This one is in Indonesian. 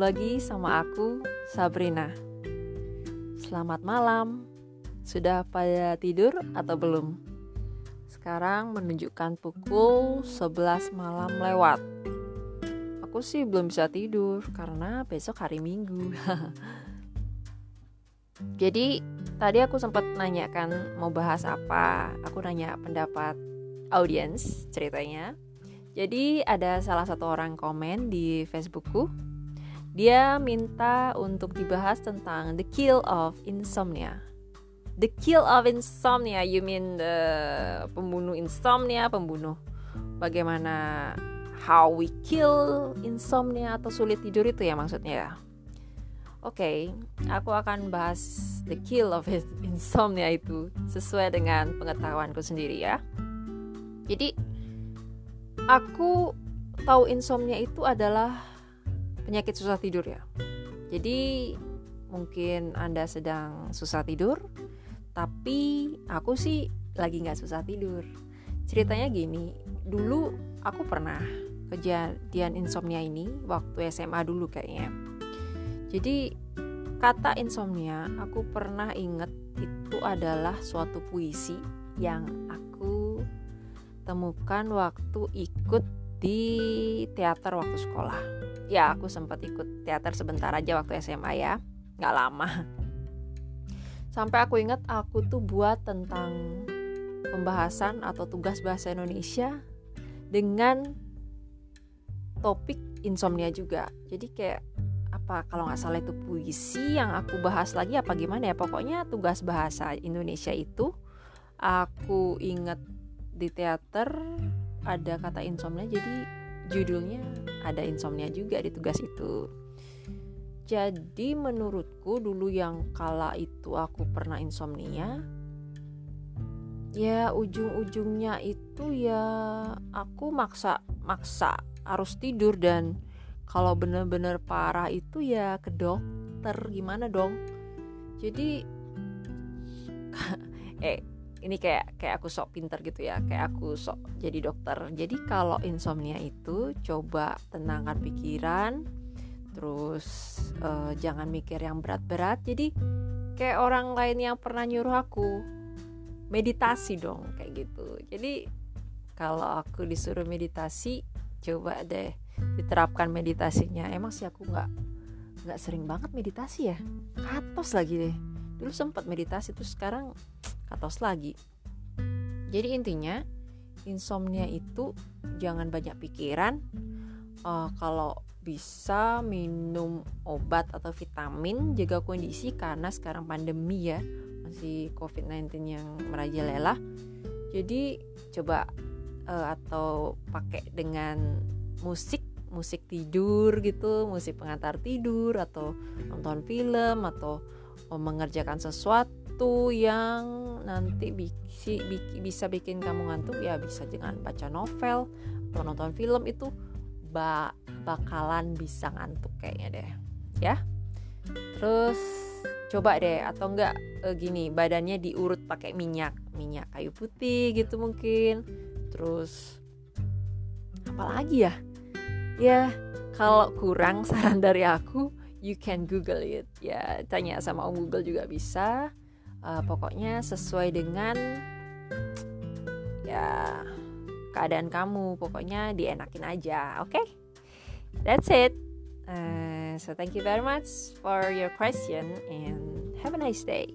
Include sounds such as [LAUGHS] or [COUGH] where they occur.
lagi sama aku, Sabrina. Selamat malam. Sudah pada tidur atau belum? Sekarang menunjukkan pukul 11 malam lewat. Aku sih belum bisa tidur karena besok hari Minggu. [LAUGHS] Jadi tadi aku sempat nanyakan mau bahas apa. Aku nanya pendapat audiens ceritanya. Jadi ada salah satu orang komen di Facebookku. Dia minta untuk dibahas tentang the kill of insomnia. The kill of insomnia, you mean the pembunuh insomnia, pembunuh bagaimana how we kill insomnia atau sulit tidur itu ya maksudnya ya. Oke, okay, aku akan bahas the kill of [LAUGHS] insomnia itu sesuai dengan pengetahuanku sendiri ya. Jadi aku tahu insomnia itu adalah penyakit susah tidur ya. Jadi mungkin Anda sedang susah tidur, tapi aku sih lagi nggak susah tidur. Ceritanya gini, dulu aku pernah kejadian insomnia ini waktu SMA dulu kayaknya. Jadi kata insomnia aku pernah inget itu adalah suatu puisi yang aku temukan waktu ikut di teater waktu sekolah. Ya, aku sempat ikut teater sebentar aja waktu SMA ya, nggak lama. Sampai aku ingat aku tuh buat tentang pembahasan atau tugas bahasa Indonesia dengan topik insomnia juga. Jadi kayak apa kalau nggak salah itu puisi yang aku bahas lagi apa gimana ya pokoknya tugas bahasa Indonesia itu aku inget di teater ada kata insomnia jadi judulnya ada insomnia juga di tugas itu. Jadi menurutku dulu yang kala itu aku pernah insomnia ya ujung-ujungnya itu ya aku maksa maksa harus tidur dan kalau bener-bener parah itu ya ke dokter gimana dong? Jadi [LAUGHS] eh ini kayak kayak aku sok pinter gitu ya kayak aku sok jadi dokter. Jadi kalau insomnia itu coba tenangkan pikiran terus uh, jangan mikir yang berat-berat. Jadi kayak orang lain yang pernah nyuruh aku meditasi dong kayak gitu. Jadi kalau aku disuruh meditasi coba deh diterapkan meditasinya. Emang sih aku nggak nggak sering banget meditasi ya. Katos lagi deh. Dulu sempat meditasi terus sekarang katos lagi. Jadi intinya insomnia itu jangan banyak pikiran. Uh, kalau bisa minum obat atau vitamin jaga kondisi karena sekarang pandemi ya masih COVID-19 yang merajalela. Jadi coba uh, atau pakai dengan musik musik tidur gitu, musik pengantar tidur atau nonton film atau mengerjakan sesuatu sesuatu yang nanti bisi, bisa bikin kamu ngantuk ya bisa dengan baca novel atau nonton film itu ba bakalan bisa ngantuk kayaknya deh ya. Terus coba deh atau enggak e, gini badannya diurut pakai minyak minyak kayu putih gitu mungkin. Terus apalagi ya? Ya kalau kurang saran dari aku you can google it. Ya tanya sama om google juga bisa uh, pokoknya sesuai dengan ya keadaan kamu. Pokoknya dienakin aja oke? Okay? that's it. Uh, so thank you very much for your question and have a nice day